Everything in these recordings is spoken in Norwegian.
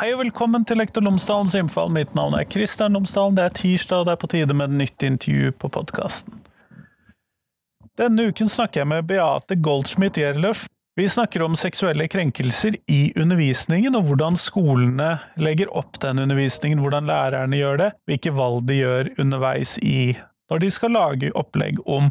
Hei og velkommen til Lektor Lomsdalens innfall. Mitt navn er Kristian Lomsdalen. Det er tirsdag, og det er på tide med et nytt intervju på podkasten. Denne uken snakker jeg med Beate Goldschmidt Gjerløf. Vi snakker om seksuelle krenkelser i undervisningen, og hvordan skolene legger opp den undervisningen, hvordan lærerne gjør det, hvilke valg de gjør underveis i når de skal lage opplegg om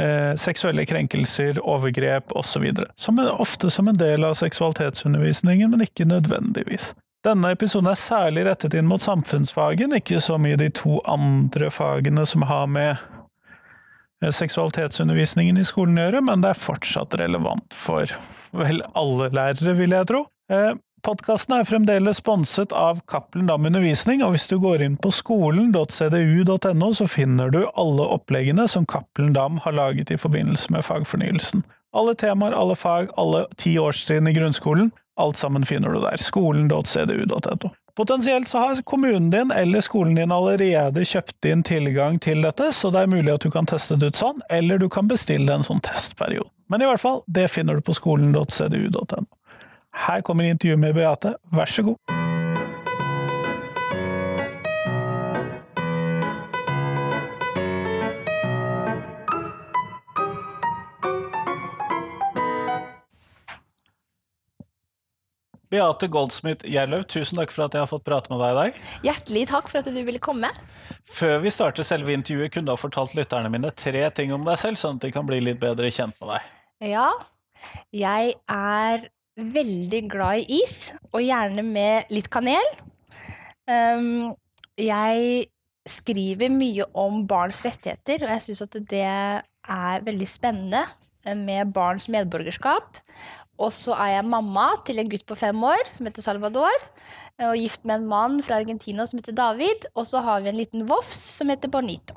eh, seksuelle krenkelser, overgrep osv. Som ofte som en del av seksualitetsundervisningen, men ikke nødvendigvis. Denne episoden er særlig rettet inn mot samfunnsfagen, ikke så mye de to andre fagene som har med eh, seksualitetsundervisningen i skolen å gjøre, men det er fortsatt relevant for vel alle lærere, vil jeg tro. Eh, Podkasten er fremdeles sponset av Cappelen Dam Undervisning, og hvis du går inn på skolen.cdu.no, så finner du alle oppleggene som Cappelen Dam har laget i forbindelse med fagfornyelsen. Alle temaer, alle fag, alle ti årstrinn i grunnskolen, alt sammen finner du der. Skolen.cdu.no. Potensielt så har kommunen din eller skolen din allerede kjøpt inn tilgang til dette, så det er mulig at du kan teste det ut sånn, eller du kan bestille en sånn testperiode. Men i hvert fall, det finner du på skolen.cdu.no. Her kommer intervjuet med Beate, vær så god. Beate Goldsmith Gjerløv, tusen takk for at jeg har fått prate med deg i dag. Hjertelig takk for at du ville komme. Før vi starter selve intervjuet, kunne du ha fortalt lytterne mine tre ting om deg selv, sånn at de kan bli litt bedre kjent med deg. Ja, jeg er veldig glad i is, og gjerne med litt kanel. Um, jeg skriver mye om barns rettigheter, og jeg syns at det er veldig spennende med barns medborgerskap. Og så er jeg mamma til en gutt på fem år som heter Salvador. Og gift med en mann fra Argentina som heter David. Og så har vi en liten vofs som heter Bonito.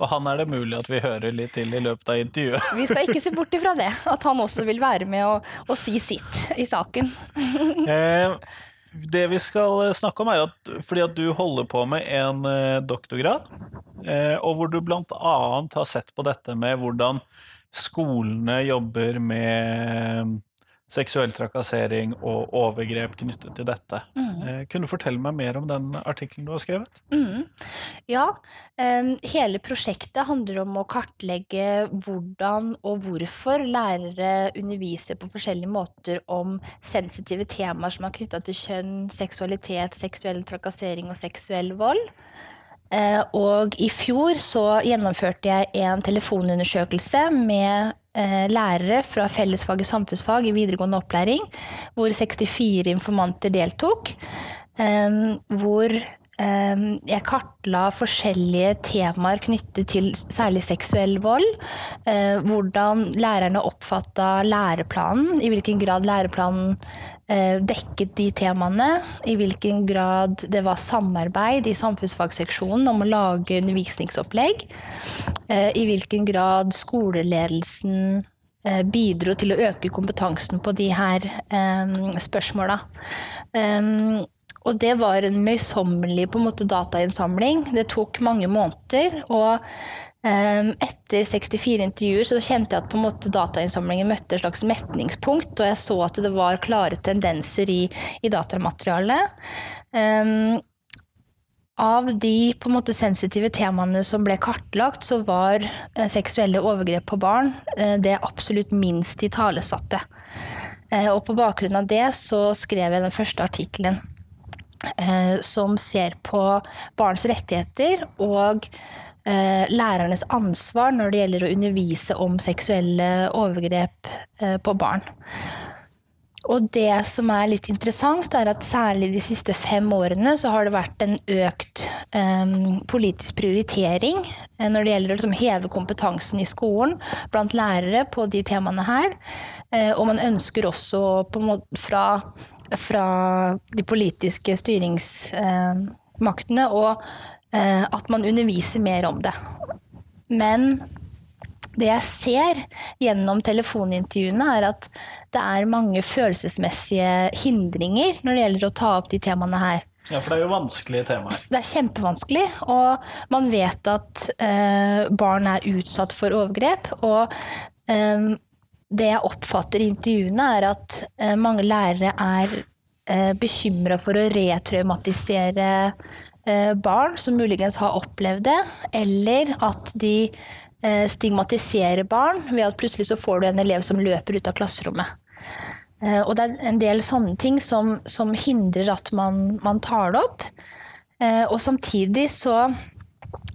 Og han er det mulig at vi hører litt til i løpet av intervjuet. Vi skal ikke se bort ifra det, at han også vil være med og, og si sitt i saken. eh, det vi skal snakke om, er at fordi at du holder på med en eh, doktorgrad, eh, og hvor du blant annet har sett på dette med hvordan skolene jobber med seksuell trakassering og overgrep knyttet til dette. Mm. Kunne du fortelle meg mer om den artikkelen du har skrevet? Mm. Ja, hele prosjektet handler om å kartlegge hvordan og hvorfor lærere underviser på forskjellige måter om sensitive temaer som er knytta til kjønn, seksualitet, seksuell trakassering og seksuell vold. Uh, og i fjor så gjennomførte jeg en telefonundersøkelse med Eh, lærere fra fellesfaget samfunnsfag i videregående opplæring, hvor 64 informanter deltok. Hvor jeg kartla forskjellige temaer knyttet til særlig seksuell vold. Eh, hvordan lærerne oppfatta læreplanen, i hvilken grad læreplanen Eh, dekket de temaene. I hvilken grad det var samarbeid i samfunnsfagseksjonen om å lage undervisningsopplegg. Eh, I hvilken grad skoleledelsen eh, bidro til å øke kompetansen på de her spørsmåla. Og det var en møysommelig datainnsamling. Det tok mange måneder. og etter 64 intervjuer så kjente jeg at på en måte datainnsamlingen møtte et slags metningspunkt, og jeg så at det var klare tendenser i, i datamaterialet. Um, av de på en måte sensitive temaene som ble kartlagt, så var eh, seksuelle overgrep på barn eh, det absolutt minst de talesatte. Eh, og på bakgrunn av det så skrev jeg den første artikkelen som ser på barns rettigheter og lærernes ansvar når det gjelder å undervise om seksuelle overgrep eh, på barn. Og det som er litt interessant, er at særlig de siste fem årene så har det vært en økt um, politisk prioritering når det gjelder å liksom, heve kompetansen i skolen blant lærere på de temaene her. Og man ønsker også måte fra, fra de politiske styringsmaktene å Eh, at man underviser mer om det. Men det jeg ser gjennom telefonintervjuene, er at det er mange følelsesmessige hindringer når det gjelder å ta opp de temaene her. Ja, for det er jo vanskelige temaer. Det er kjempevanskelig, og man vet at eh, barn er utsatt for overgrep. Og eh, det jeg oppfatter i intervjuene, er at eh, mange lærere er eh, bekymra for å retraumatisere eh, barn som muligens har opplevd det, eller at de eh, stigmatiserer barn ved at plutselig så får du en elev som løper ut av klasserommet. Eh, og det er en del sånne ting som, som hindrer at man, man tar det opp. Eh, og samtidig så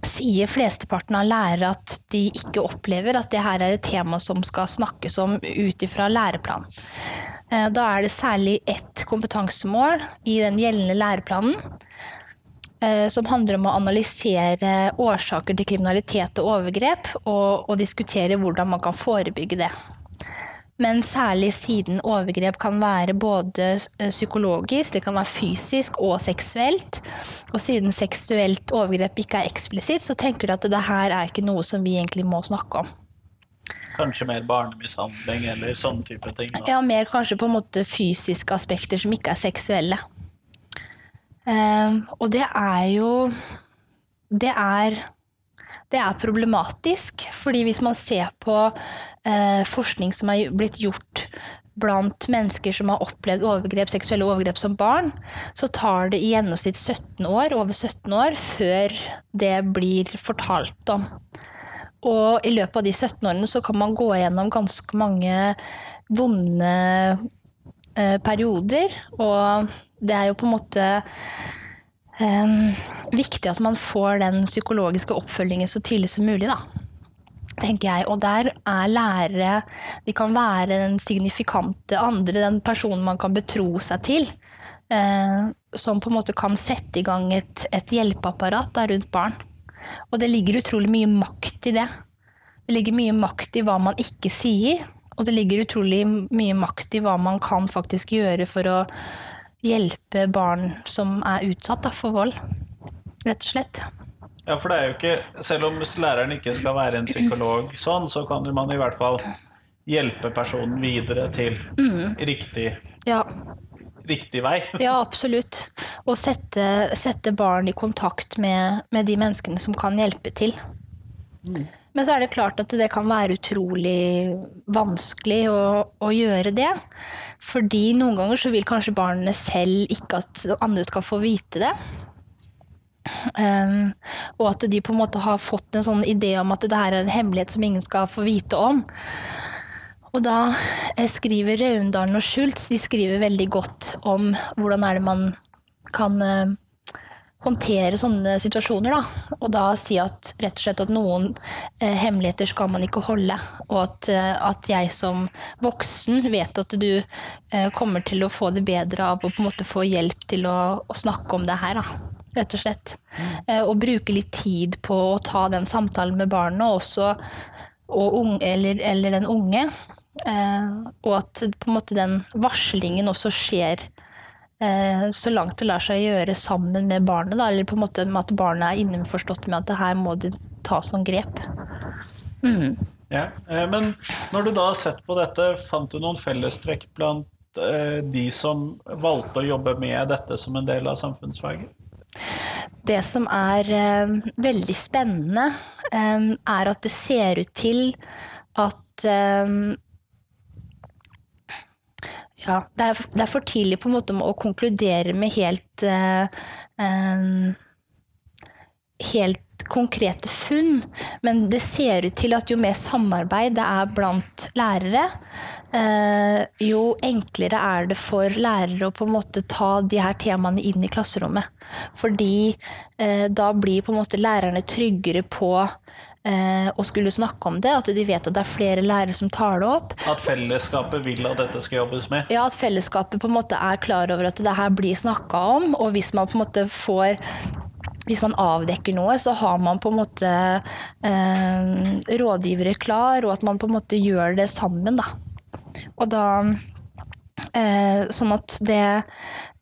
sier flesteparten av lærere at de ikke opplever at det her er et tema som skal snakkes om ut ifra læreplanen. Eh, da er det særlig ett kompetansemål i den gjeldende læreplanen eh, som handler om å analysere årsaker til kriminalitet og overgrep, og, og diskutere hvordan man kan forebygge det. Men særlig siden overgrep kan være både eh, psykologisk, det kan være fysisk og seksuelt. Og siden seksuelt overgrep ikke er eksplisitt, så tenker du at det her er ikke noe som vi egentlig må snakke om. Kanskje mer barnemishandling eller sånne type ting? Da. Ja, mer kanskje på en måte fysiske aspekter som ikke er seksuelle. Um, og det er jo Det er det er problematisk, fordi hvis man ser på eh, forskning som er blitt gjort blant mennesker som har opplevd overgrep, seksuelle overgrep som barn, så tar det i gjennomsnitt 17 år, over 17 år før det blir fortalt om. Og i løpet av de 17 årene så kan man gå gjennom ganske mange vonde eh, perioder, og det er jo på en måte um, viktig at man får den psykologiske oppfølgingen så tidlig som mulig, da. Tenker jeg. Og der er lærere De kan være den signifikante andre, den personen man kan betro seg til. Uh, som på en måte kan sette i gang et, et hjelpeapparat da, rundt barn. Og det ligger utrolig mye makt i det. Det ligger mye makt i hva man ikke sier, og det ligger utrolig mye makt i hva man kan faktisk gjøre for å hjelpe barn som er utsatt da, for vold, rett og slett. Ja, for det er jo ikke Selv om læreren ikke skal være en psykolog sånn, så kan man i hvert fall hjelpe personen videre til mm. riktig, ja. riktig vei. Ja, absolutt. Og sette, sette barn i kontakt med, med, de menneskene som kan hjelpe til. Mm. Men så er det klart at det kan være utrolig vanskelig å, å, gjøre det. Fordi noen ganger så vil kanskje barnet selv ikke at andre skal få vite det. Um, og at de på en måte har fått en sånn idé om at det her er en hemmelighet som ingen skal få vite om. Og da eh, skriver Raundalen og Schultz de skriver veldig godt om hvordan er det man kan uh, håndtere sånne situasjoner. Da. Og da si at rett og slett at noen eh, hemmeligheter skal man ikke holde. Og at, eh, at, jeg som voksen vet at du eh, kommer til å få det bedre av å på en måte få hjelp til å, å snakke om det her. Da. Rett og slett. Mm. og bruke litt tid på å ta den samtalen med barnet, også, og unge, eller, eller, den unge. Eh, og at på en måte den varslingen også skjer Eh, så langt det lar seg gjøre sammen med barnet, da, eller på en måte med at barnet er innforstått med at det her må det tas noen grep. Mm. Ja, eh, Men når du da har sett på dette, fant du noen fellestrekk blant eh, de som valgte å jobbe med dette som en del av samfunnsfaget? Det som er veldig spennende, er at det ser ut til at ja, det er, det er, for tidlig på en måte å konkludere med helt uh, um, Helt konkrete funn, men det ser ut til at jo mer samarbeid det er blant lærere, uh, jo enklere er det for lærere å på en måte ta de her temaene inn i klasserommet. Fordi uh, da blir på en måte lærerne tryggere på å skulle snakke om det. At de vet at det er flere lærere som tar det opp. At fellesskapet vil at dette skal jobbes med? Ja, at fellesskapet på en måte er klar over at det her blir snakka om. Og hvis man på en måte får hvis man avdekker noe, så har man på en måte eh, rådgivere klar, og at man på en måte gjør det sammen, da. Og da eh, Sånn at det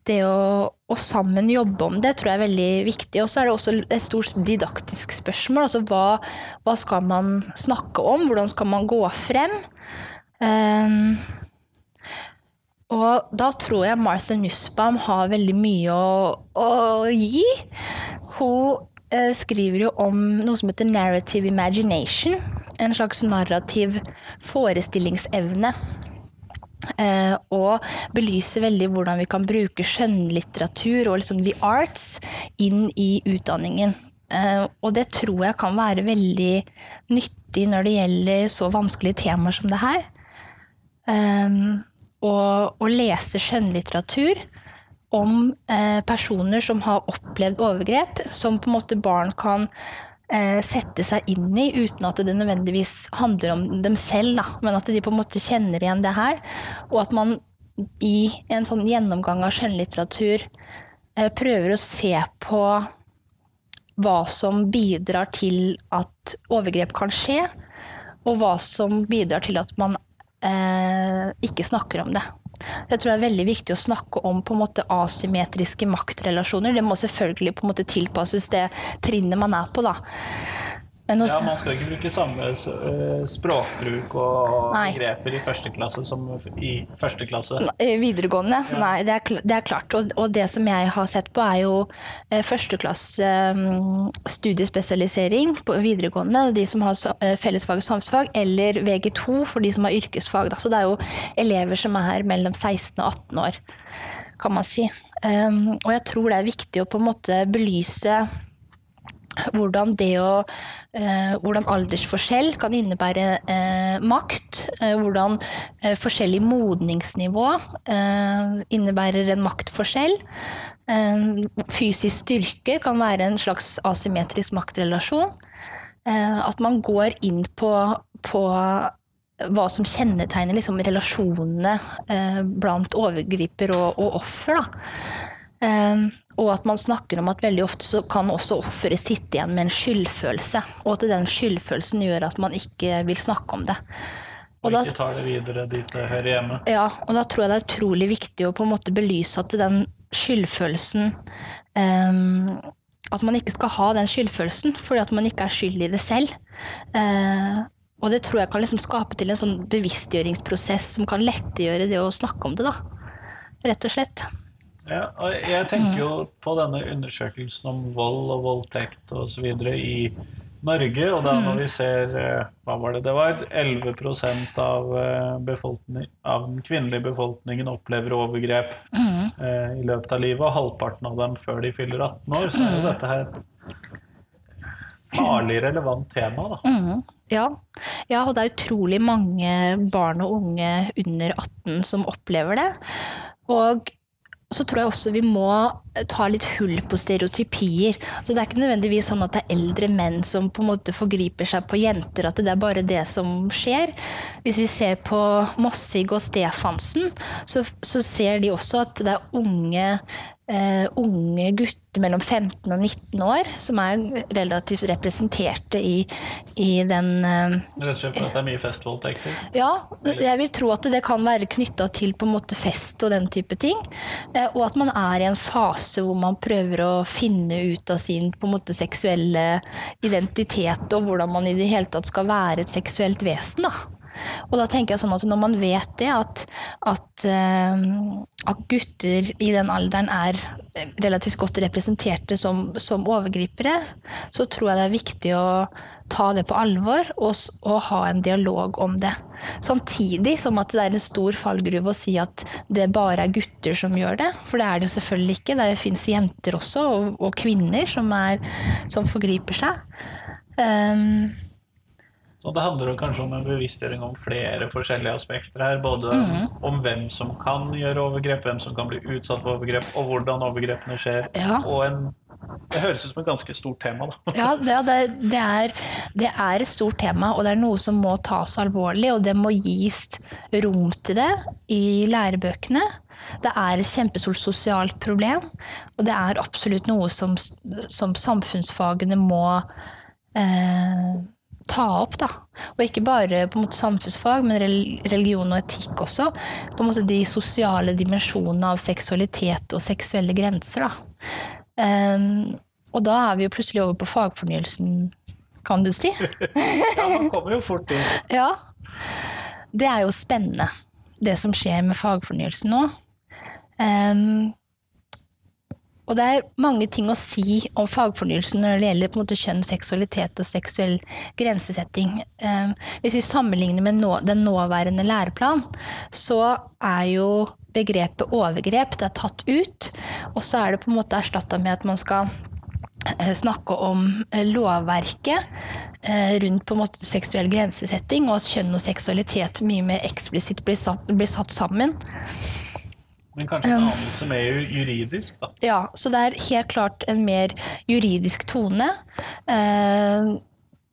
det å, å, sammen jobbe om det tror jeg er veldig viktig. Og så er det også et stort didaktisk spørsmål. Altså hva, hva, skal man snakke om? Hvordan skal man gå frem? Um, og da tror jeg Martha Nussbaum har veldig mye å, å gi. Hun eh, skriver jo om noe som heter narrative imagination. En slags narrativ forestillingsevne. Eh, og belyser veldig hvordan vi kan bruke skjønnlitteratur og liksom the arts inn i utdanningen. Eh, og det tror jeg kan være veldig nyttig når det gjelder så vanskelige temaer som det her. Eh, og å lese skjønnlitteratur om eh, personer som har opplevd overgrep, som på en måte barn kan eh, sette seg inn i uten at det nødvendigvis handler om dem selv, da, men at de på en måte kjenner igjen det her. Og at man i en sånn gjennomgang av skjønnlitteratur eh, prøver å se på hva som bidrar til at overgrep kan skje, og hva som bidrar til at man eh, ikke snakker om det. Jeg tror det er veldig viktig å snakke om på en måte asymmetriske maktrelasjoner. Det må selvfølgelig på en måte tilpasses det trinnet man er på. da. Også, ja, Man skal ikke bruke samme eh, språkbruk og nei. begreper i første klasse som i første klasse. Videregående? Ja. Nei, det er, det er klart. Og, og, det som jeg har sett på, er jo eh, førsteklasse um, studiespesialisering på videregående. De som har fellesfag og samfunnsfag, eller VG2 for de som har yrkesfag. Da. Så det er jo elever som er mellom 16 og 18 år, kan man si. Um, og jeg tror det er viktig å på en måte belyse hvordan å eh, Hvordan aldersforskjell kan innebære eh, makt. Eh, hvordan eh, forskjellig modningsnivå eh, innebærer en maktforskjell. Eh, fysisk styrke kan være en slags asymmetrisk maktrelasjon. at man går inn på, på hva som kjennetegner liksom, relasjonene blant overgriper og, og offer. Um, og at man snakker om at veldig ofte så kan også offeret sitte igjen med en skyldfølelse. Og at den skyldfølelsen gjør at man ikke vil snakke om det. Og, og ikke tar det videre dit det hører hjemme. Ja, og da tror jeg det er utrolig viktig å på en måte belyse at den skyldfølelsen um, At man ikke skal ha den skyldfølelsen fordi at man ikke er skyld i det selv. Uh, og det tror jeg kan liksom skape til en sånn bevisstgjøringsprosess som kan lettegjøre det å snakke om det, da. Rett og slett. Ja, og jeg tenker jo på denne undersøkelsen om vold og voldtekt osv. i Norge, og da når mm. vi ser eh, Hva var det det var? 11 av, eh, av den kvinnelige befolkningen opplever overgrep mm. eh, i løpet av livet, og halvparten av dem før de fyller 18 år, så er jo mm. dette her et farlig relevant tema, da. Mm. Ja. ja, og det er utrolig mange barn og unge under 18 som opplever det. Og så tror jeg også vi må eh, ta litt hull på stereotypier. Så det er ikke nødvendigvis sånn at det er eldre menn som på en måte forgriper seg på jenter, at det er bare det som skjer. Hvis vi ser på Mossig og Stefansen, så, så ser de også at det er unge Uh, unge gutter mellom 15 og 19 år, som er relativt representerte i, i den uh, Rett og slett fordi det er mye festvoldtekter? Ja, jeg vil tro at det kan være knytta til på en måte fest og den type ting. Uh, og at man er i en fase hvor man prøver å finne ut av sin på en måte seksuelle identitet, og hvordan man i det hele tatt skal være et seksuelt vesen. da. Og da tenker jeg sånn at når man vet det, at, at, uh, at gutter i den alderen er relativt godt representerte som, som, overgripere, så tror jeg det er viktig å ta det på alvor og, og, ha en dialog om det. Samtidig som at det er en stor fallgruve å si at det bare er gutter som gjør det. For det er det jo selvfølgelig ikke. Det fins jenter også, og, og kvinner, som, er, som forgriper seg. Um, så det handler kanskje om en bevisstgjøring om flere forskjellige aspekter her. Både mm. om hvem som kan gjøre overgrep, hvem som kan bli utsatt for overgrep, og hvordan overgrepene skjer. Ja. Og en, det høres ut som et ganske stort tema, da. Ja, det, det, er, det, er, et stort tema, og det er noe som må tas alvorlig. Og det må gis rom til det i lærebøkene. Det er et kjempestort sosialt problem, og det er absolutt noe som, som samfunnsfagene må eh, ta opp. da. Og ikke bare på en måte samfunnsfag, men religion og etikk også. På en måte De sosiale dimensjonene av seksualitet og seksuelle grenser. da. Um, og da er vi jo plutselig over på fagfornyelsen, kan du si. ja, man kommer jo fort inn. Ja. Det er jo spennende, det som skjer med fagfornyelsen nå. Um, og det er mange ting å si om fagfornyelsen når det gjelder på en måte kjønn, seksualitet og seksuell grensesetting. Eh, hvis vi sammenligner med den nåværende læreplan, så er jo begrepet overgrep det er tatt ut, og så er det på en måte erstatta med at man skal eh, snakke om eh, lovverket rundt på en måte seksuell grensesetting, og at kjønn og seksualitet mye mer eksplisitt blir satt, blir satt sammen. Men kanskje en anelse mer juridisk, da? Ja, så det er helt klart en mer juridisk tone. Eh,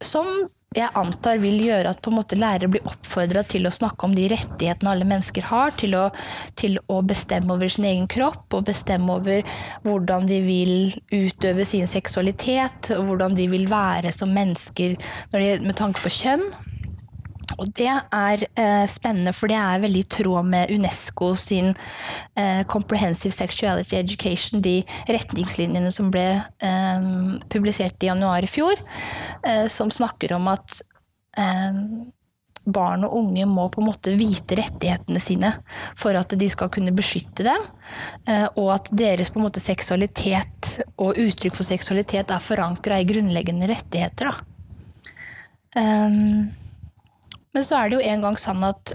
som jeg antar vil gjøre at på en måte lærere blir oppfordra til å snakke om de rettighetene alle mennesker har, til å, til å, bestemme over sin egen kropp og bestemme over hvordan de vil utøve sin seksualitet, og hvordan de vil være som mennesker de, med tanke på kjønn. Og det er eh, spennende, for det er veldig i tråd med UNESCO sin eh, Comprehensive Sexuality Education, de retningslinjene som ble eh, publisert i januar i fjor, eh, som snakker om at eh, barn og unge må på en måte vite rettighetene sine for at de skal kunne beskytte dem, eh, og at deres på en måte seksualitet og uttrykk for seksualitet er forankra i grunnleggende rettigheter. Da. Um, men så er det jo en gang sånn at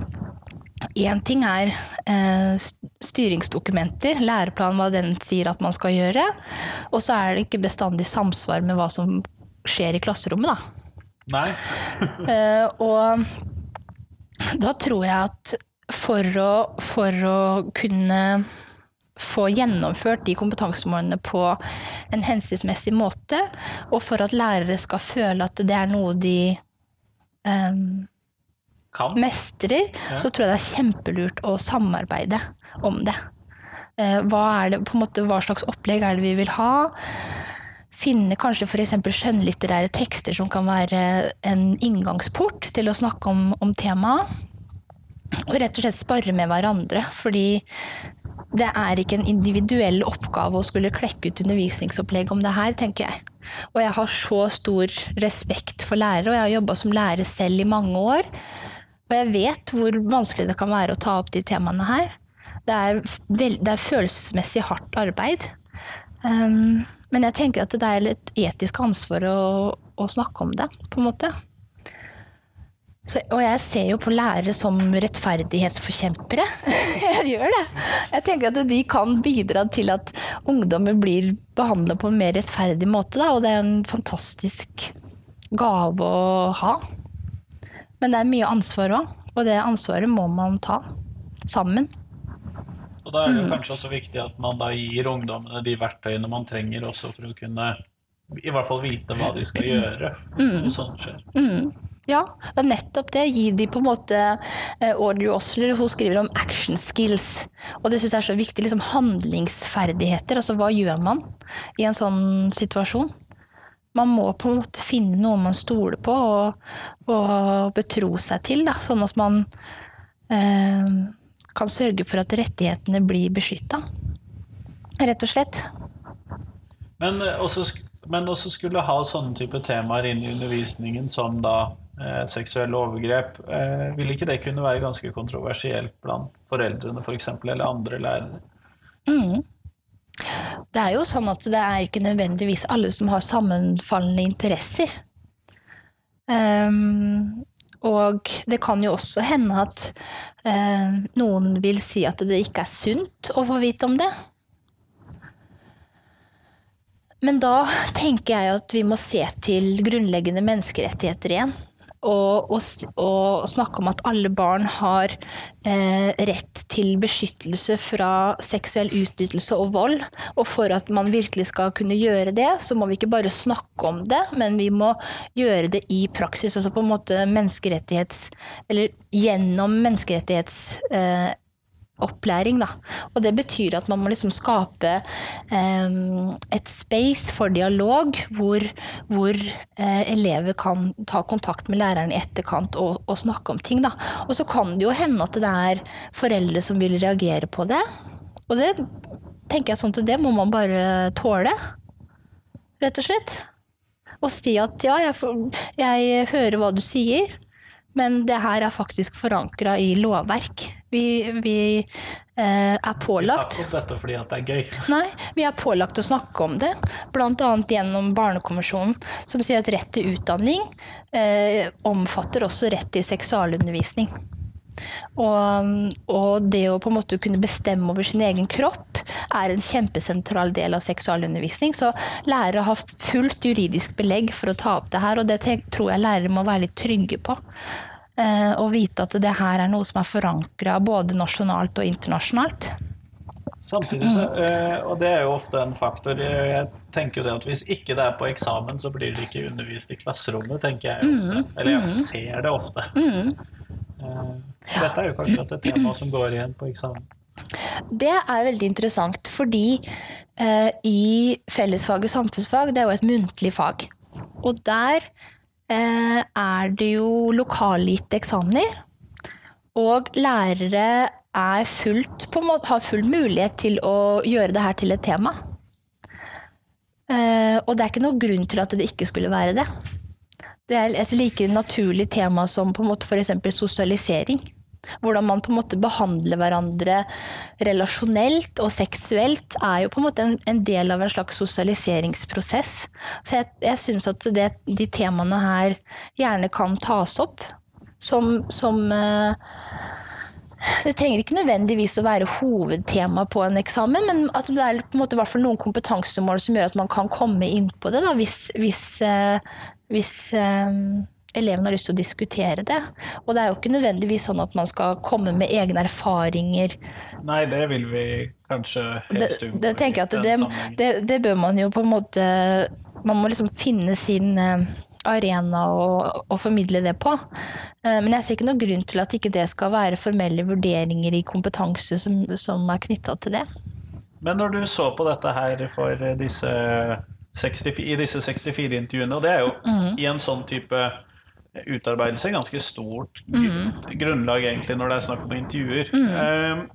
Én ting er eh, styringsdokumenter, læreplanen hva den sier at man skal gjøre. Og så er det ikke bestandig samsvar med hva som skjer i klasserommet, da. Nei. eh, og da tror jeg at for å, for å kunne få gjennomført de kompetansemålene på en hensiktsmessig måte, og for at lærere skal føle at det er noe de um, kan. mestrer, ja. så tror jeg det er kjempelurt å samarbeide om det. Eh, hva, er det, måte, hva slags opplegg er det vi vil ha? Finne kanskje f.eks. skjønnlitterære tekster som kan være en inngangsport til å snakke om, om temaet. Og rett og slett spare med hverandre. Fordi det er ikke en individuell oppgave å skulle klekke ut undervisningsopplegg om det her, tenker jeg. Og jeg har så stor respekt for lærere, og jeg har jobba som lærer selv i mange år. Og jeg vet hvor vanskelig det kan være å ta opp de temaene her. Det er, det er følelsesmessig hardt arbeid. Um, men jeg tenker at det er et etisk ansvar å, å snakke om det, på en måte. Så, og jeg ser jo på lærere som rettferdighetsforkjempere. jeg gjør det. Jeg tenker at de kan bidra til at ungdommer blir behandla på en mer rettferdig måte, da, og det er en fantastisk gave å ha. Men det er mye ansvar òg, og det ansvaret må man ta sammen. Og da er det mm. kanskje også viktig at man da gir ungdommene de verktøyene man trenger også for å kunne i hvert fall vite hva de skal gjøre. Mm. Sånt skjer. Mm. Ja, det er nettopp det. Gi de på en måte eh, Audrey Osler hun skriver om action skills. Og det syns jeg er så viktig. liksom Handlingsferdigheter. Altså hva gjør man i en sånn situasjon? Man må på en måte finne noe man stoler på og, og betro seg til, da, sånn at man eh, kan sørge for at rettighetene blir beskytta. Rett og slett. Men eh, også, men også skulle ha sånne type temaer inn i undervisningen som da eh, seksuelle overgrep. Eh, ville ikke det kunne være ganske kontroversielt blant foreldrene f.eks., for eksempel, eller andre lærere? Mm. Det er jo sånn at det er ikke nødvendigvis alle som har sammenfallende interesser. Um, og det kan jo også hende at uh, noen vil si at det ikke er sunt å få vite om det. Men da tenker jeg at vi må se til grunnleggende menneskerettigheter igjen og, og, og, snakke om at alle barn har eh, rett til beskyttelse fra seksuell utnyttelse og vold. Og for at man virkelig skal kunne gjøre det, så må vi ikke bare snakke om det, men vi må gjøre det i praksis. Altså på en måte menneskerettighets... Eller gjennom menneskerettighets... Eh, opplæring. Da. Og det betyr at man må liksom skape um, et space for dialog hvor, hvor uh, elever kan ta kontakt med læreren i etterkant og, og snakke om ting. Da. Og så kan det jo hende at det er foreldre som vil reagere på det. Og det tenker jeg sånn til det må man bare tåle, rett og slett. Og si at ja, jeg, jeg hører hva du sier, men det her er faktisk forankra i lovverk. Vi, vi eh, er Vi pålagt tar opp dette fordi at det er gøy. Nei, vi er pålagt å snakke om det, bl.a. gjennom Barnekonvensjonen, som sier at rett til utdanning eh, omfatter også rett til seksualundervisning. Og, og det å på en måte kunne bestemme over sin egen kropp er en kjempesentral del av seksualundervisning. Så lærere har fullt juridisk belegg for å ta opp det her, og det tror jeg lærere må være litt trygge på. Eh, og vite at det her er noe som er forankra både nasjonalt og internasjonalt. Samtidig så, eh, og det er jo ofte en faktor eh, Jeg tenker jo det at Hvis ikke det er på eksamen, så blir det ikke undervist i klasserommet, tenker jeg ofte. Eller jeg ser det ofte. Eh, Dette er jo kanskje et tema som går igjen på eksamen. Det er veldig interessant, fordi eh, i fellesfaget samfunnsfag, det er jo et muntlig fag. Og der er det jo lokalgitte eksamener. Og lærere er fullt, måte, har full mulighet til å gjøre det her til et tema. Eh, og det er ikke noen grunn til at det ikke skulle være det. Det er et like naturlig tema som på en måte f.eks. sosialisering. Hvordan man på en måte behandler hverandre relasjonelt og seksuelt, er jo på en måte en, del av en slags sosialiseringsprosess. Så jeg, jeg syns at det, de temaene her gjerne kan tas opp som, som eh, det trenger ikke nødvendigvis å være hovedtema på en eksamen, men at det er på en måte noen kompetansemål som gjør at man kan komme inn på det, da, hvis, hvis, eh, hvis eh, eleven har lyst til å diskutere det. Og det er jo ikke nødvendigvis sånn at man skal komme med egne erfaringer. Nei, det vil vi kanskje helst unngå. det tenker jeg at det, det, det bør man jo på en måte Man må liksom finne sin eh, arena og, å, formidle det på. Eh, Men jeg ser ikke noen grunn til at ikke det skal være formelle vurderinger i kompetanse som, som er knytta til det. Men når du så på dette her for disse 60, i disse 64 intervjuene, og det er jo Mm. i en sånn type utarbeidelse ganske stort Mm. grunnlag egentlig når det er snakk om intervjuer. Eh,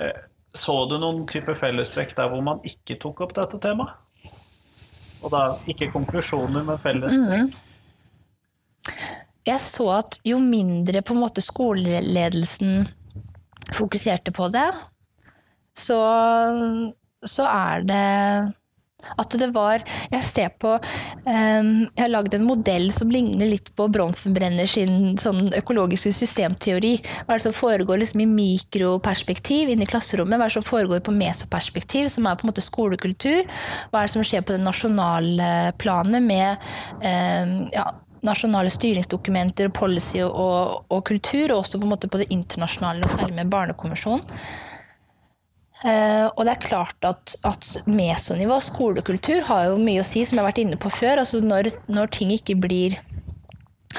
eh, Så du noen type fellestrekk der hvor man ikke tok opp dette temaet? Og da ikke konklusjoner, men fellestrekk? Jeg så at jo mindre på en måte skoleledelsen fokuserte på det, så, så er det at det var Jeg ser på um, Jeg har lagd en modell som ligner litt på Bronfenbrenner sin sånn økologiske systemteori. Hva er det som foregår liksom i mikroperspektiv inne i klasserommet? Hva er det som foregår på mesoperspektiv, som er på en måte skolekultur? Hva er det som skjer på det nasjonale planet med um, ja, nasjonale styringsdokumenter, policy og, og kultur, og også på, en måte på det internasjonale, særlig med Barnekonvensjonen. Eh, og det er klart at, at mesonivå, skolekultur, har jo mye å si, som jeg har vært inne på før. Altså når, når ting ikke blir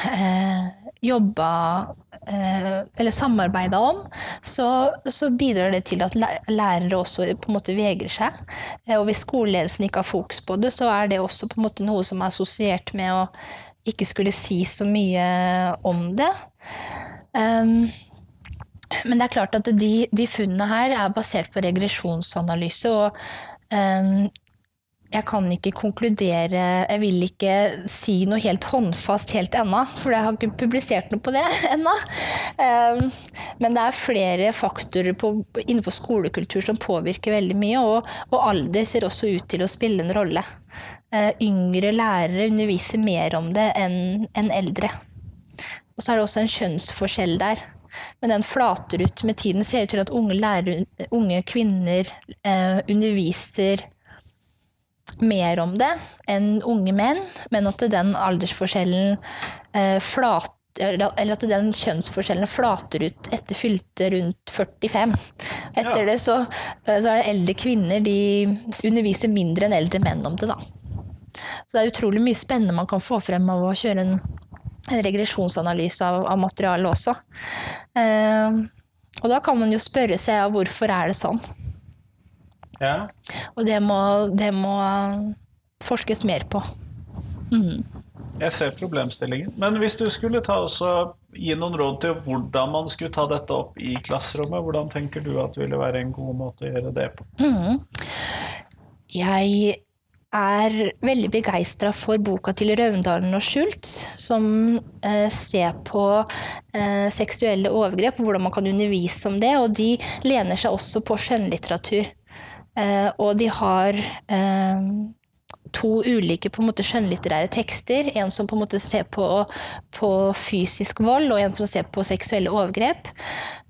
uh, jobba uh, eller samarbeida om, så, så bidrar det til at lærere også på en måte vegrer seg. Eh, og hvis skoleledelsen ikke har fokus på det, så er det også på en måte noe som er assosiert med å ikke skulle si så mye om det. Um, men det er klart at de, de funnene her er basert på regresjonsanalyse, og um, jeg kan ikke konkludere Jeg vil ikke si noe helt håndfast helt ennå, for jeg har ikke publisert noe på det ennå. Ehm, men det er flere faktorer på, innenfor skolekultur som påvirker veldig mye, og, og alder ser også ut til å spille en rolle. Eh, yngre lærere underviser mer om det enn enn eldre. Og så er det også en kjønnsforskjell der. Men den flater ut med tiden. Ser ut til at unge, lærer, unge kvinner eh, underviser mer om det enn unge menn, men at den aldersforskjellen eh, flater eller at den kjønnsforskjellen flater ut etter fylte rundt 45. Etter Ja. det så, eh, så er det eldre kvinner de underviser mindre enn eldre menn om det, da. Så det er utrolig mye spennende man kan få frem av å kjøre en, en regresjonsanalyse av, av materialet også. Eh, og da kan man jo spørre seg ja, hvorfor er det sånn? Ja. Og det må, det må forskes mer på. Jeg ser problemstillingen. Men hvis du skulle ta også gi noen råd til hvordan man skulle ta dette opp i klasserommet, hvordan tenker du at det ville være en god måte å gjøre det på? Jeg er veldig begeistra for boka til Raundalen og Schultz, som eh, ser på eh, seksuelle overgrep og hvordan man kan undervise om det. Og de lener seg også på skjønnlitteratur. Eh, og de har eh, to ulike på en måte, skjønnlitterære tekster. En som på en måte ser på, på fysisk vold, og en som ser på seksuelle overgrep.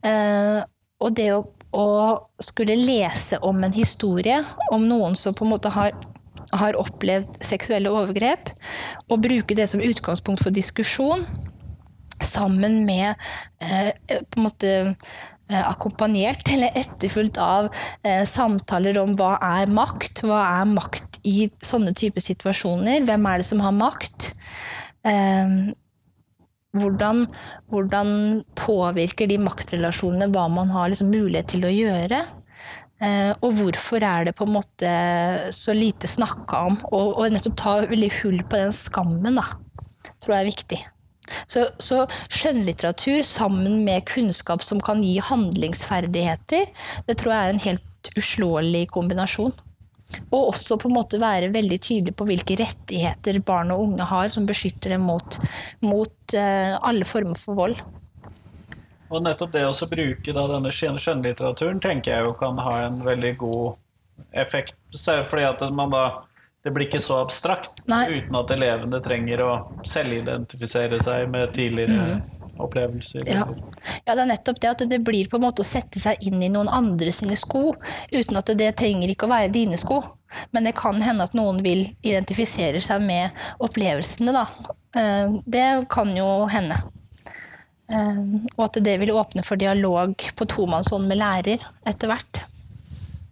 Eh, og det å, å skulle lese om en historie om noen som på en måte har har opplevd seksuelle overgrep, og bruke det som utgangspunkt for diskusjon, sammen med eh, på en måte eh, akkompagnert eller etterfulgt av eh, samtaler om hva er makt, hva er makt i sånne typer situasjoner, hvem er det som har makt? Eh, hvordan, hvordan, påvirker de maktrelasjonene hva man har liksom mulighet til å gjøre? Eh, og hvorfor er det på en måte så lite snakka om? Og, og, nettopp ta veldig hull på den skammen, da, tror jeg er viktig. Så, så skjønnlitteratur sammen med kunnskap som kan gi handlingsferdigheter, det tror jeg er en helt uslåelig kombinasjon. Og også på en måte være veldig tydelig på hvilke rettigheter barn og unge har som beskytter dem mot, mot uh, alle former for vold. Og nettopp det å bruke da, denne skjønnlitteraturen tenker jeg jo kan ha en veldig god effekt. Fordi at man da det blir ikke så abstrakt Nei. uten at elevene trenger å selvidentifisere seg med tidligere mm. opplevelser. Ja. ja. det er nettopp det at det blir på en måte å sette seg inn i noen andre sine sko, uten at det trenger ikke å være dine sko. Men det kan hende at noen vil identifisere seg med opplevelsene, da. Eh, det kan jo hende. Ehm, og at det vil åpne for dialog på tomannshånd med lærer etter hvert.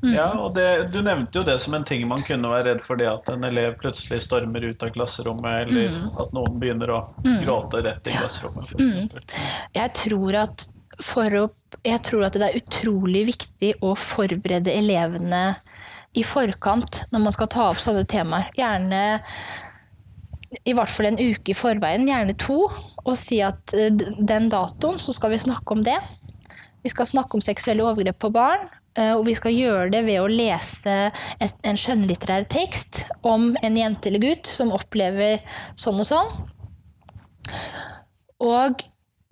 Mm. Ja, og det, Du nevnte jo det som en ting man kunne være redd for, det at en elev plutselig stormer ut av klasserommet, eller mm. at noen begynner å mm. gråte rett i klasserommet. Mm. Jeg, tror at å, jeg tror at det er utrolig viktig å forberede elevene i forkant når man skal ta opp sånne temaer. Gjerne i hvert fall en uke i forveien, gjerne to, og si at eh, den datoen så skal vi snakke om det. Vi skal snakke om seksuelle overgrep på barn, eh, og vi skal gjøre det ved å lese en skjønnlitterær tekst om en jente eller gutt som opplever sånn og sånn. Og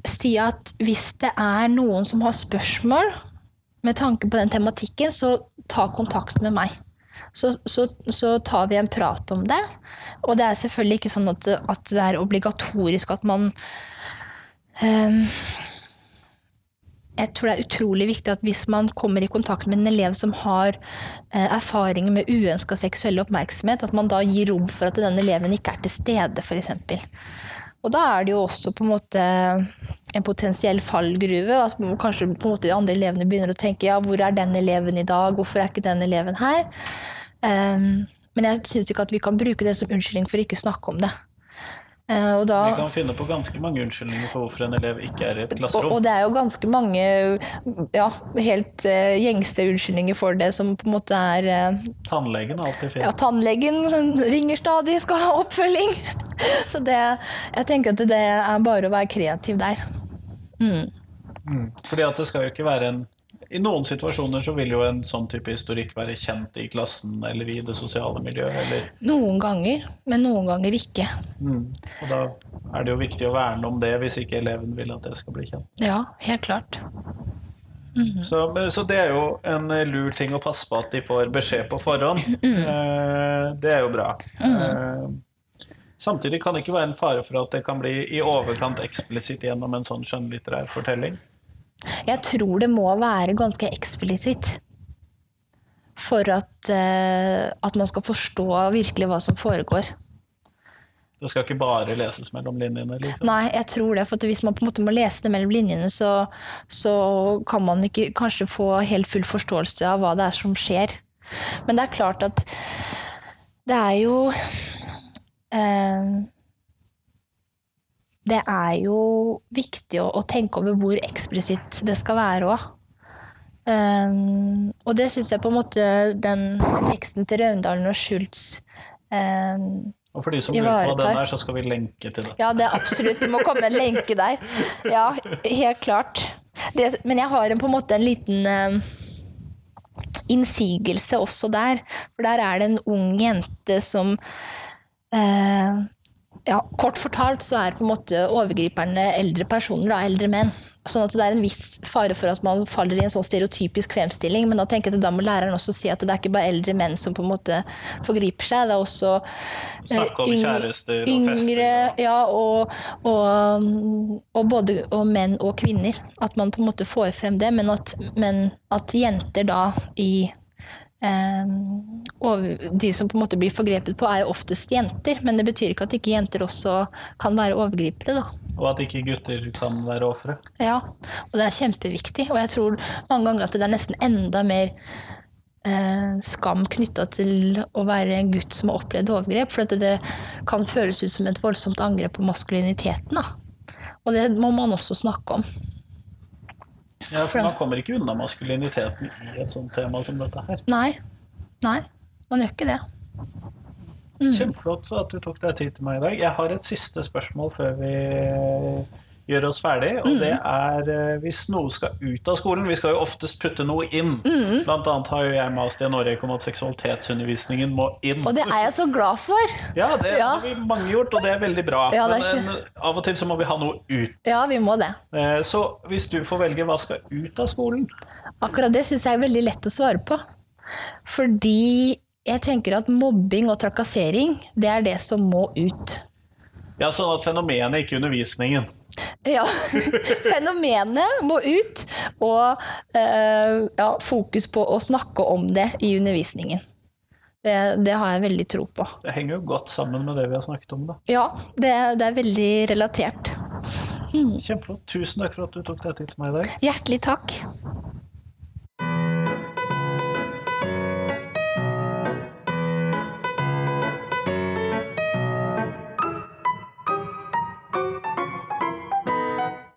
si at hvis det er noen som har spørsmål med tanke på den tematikken, så ta kontakt med meg så, så, så, tar vi en prat om det. Og det er selvfølgelig ikke sånn at, at det er obligatorisk at man um, jeg tror det er utrolig viktig at hvis man kommer i kontakt med en elev som har eh, erfaringer med uønska seksuell oppmerksomhet, at man da gir rom for at den eleven ikke er til stede, f.eks. Og da er det jo også på en måte en potensiell fallgruve. At kanskje på en måte de andre elevene begynner å tenke ja, hvor er den eleven i dag, hvorfor er ikke den eleven her? Um, men jeg syns ikke at vi kan bruke det som unnskyldning for ikke å snakke om det. Uh, da, vi kan finne på ganske mange unnskyldninger for hvorfor en elev ikke er i et klasserom. Og, og det er jo ganske mange ja, helt uh, gjengste unnskyldninger for det, som på en måte er uh, Tannlegen er alltid fin. Ja, tannlegen ringer stadig, skal ha oppfølging. Så det, jeg tenker at det er bare å være kreativ der. Mm. Mm. Fordi at det skal jo ikke være en i noen situasjoner så vil jo en sånn type historikk være kjent i klassen eller i det sosiale miljøet. Eller... Noen ganger, men noen ganger ikke. Mm. Og da er det jo viktig å verne om det hvis ikke eleven vil at det skal bli kjent. Ja, helt klart. Mm -hmm. så, så, det er jo en lur ting å passe på at de får beskjed på forhånd. Mm. Eh, det er jo bra. Mm. Eh, samtidig kan det ikke være en fare for at det kan bli i overkant eksplisitt gjennom en sånn skjønnlitterær fortelling. Jeg tror det må være ganske eksplisitt for at, uh, at, man skal forstå virkelig hva som foregår. Det skal ikke bare leses mellom linjene? Liksom. Nei, jeg tror det. For hvis man på en måte må lese det mellom linjene, så, så kan man ikke kanskje få helt full forståelse av hva det er som skjer. Men det er klart at det er jo uh, det er jo viktig å, å, tenke over hvor eksplisitt det skal være òg. Um, og det syns jeg på en måte den teksten til Raundalen og Schultz um, og for de som lurer på den der, så skal vi lenke til det. Ja, det er absolutt. Det må komme en lenke der. Ja, helt klart. Det, men jeg har en, på en måte en liten um, innsigelse også der. For der er det en ung jente som eh, ja, Kort fortalt så er på en måte overgriperne eldre personer, da, eldre menn. Sånn at det er en viss fare for at man faller i en sånn stereotypisk kvemstilling. Men da tenker jeg at da må læreren også si at det er ikke bare eldre menn som på en måte forgriper seg. Det er også eh, Snakke om kjærester og yngre, fester. Ja, og, og, og både og menn og kvinner. At man på en måte får frem det. Men at, men at jenter da i eh, over, De som på en måte blir forgrepet på, er jo oftest jenter. Men det betyr ikke at ikke jenter også kan være overgripere, da. Og at ikke gutter kan være ofre. Ja, og det er kjempeviktig. Og jeg tror mange ganger at det er nesten enda mer eh, skam knytta til å være en gutt som har opplevd overgrep. For at det kan føles ut som et voldsomt angrep på maskuliniteten. Da. Og det må man også snakke om. Ja, for Man kommer ikke unna maskuliniteten i et sånt tema som dette her. Nei. Nei, man gjør ikke det. Kjempeflott at du tok deg tid til meg i dag. Jeg har et siste spørsmål før vi gjør oss ferdig. Og det er eh, hvis noe skal ut av skolen Vi skal jo oftest putte noe inn. Blant annet har jo jeg mast i en årrekke om at seksualitetsundervisningen må inn. Og det er jeg så glad for! Ja, det Ja. har vi mange gjort, og det er veldig bra. Ja, er ikke... Men eh, av og til så må vi ha noe ut. Ja, vi må det. Eh, Så hvis du får velge hva skal ut av skolen Akkurat det syns jeg er veldig lett å svare på. Fordi jeg tenker at mobbing og trakassering, det er det som må ut. Ja, Sånn at fenomenet, ikke undervisningen. Ja. Fenomenet må ut, og eh, ja, fokus på å snakke om det i undervisningen. Det, det har jeg veldig tro på. Det henger jo godt sammen med det vi har snakket om. da. Ja, det, det er veldig relatert. Kjempeflott. Tusen takk for at du tok deg tid til meg i dag. Hjertelig takk.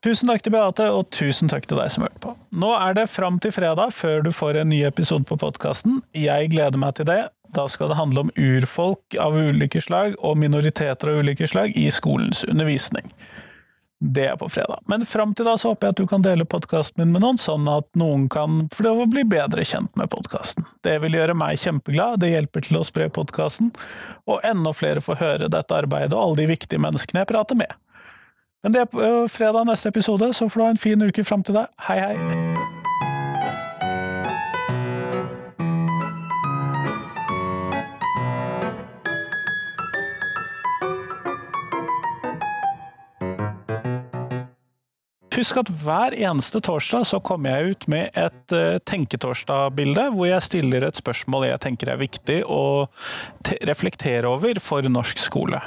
Tusen takk til Beate, og tusen takk til deg som hørte på. Nå er det fram til fredag før du får en ny episode på podkasten. Jeg gleder meg til det. Da skal det handle om urfolk av ulike slag og minoriteter av ulike slag i skolens undervisning. Det er på fredag. Men fram til da så håper jeg at du kan dele podkasten min med noen, sånn at noen kan få bli bedre kjent med podkasten. Det vil gjøre meg kjempeglad, det hjelper til å spre podkasten, og enda flere får høre dette arbeidet og alle de viktige menneskene jeg prater med. Men det er øh, fredag neste episode, så får du ha en fin uke fram til deg. Hei, hei. Husk at hver eneste torsdag så kommer jeg ut med et uh, Tenketorsdag-bilde, hvor jeg stiller et spørsmål jeg tenker er viktig å reflektere over for norsk skole.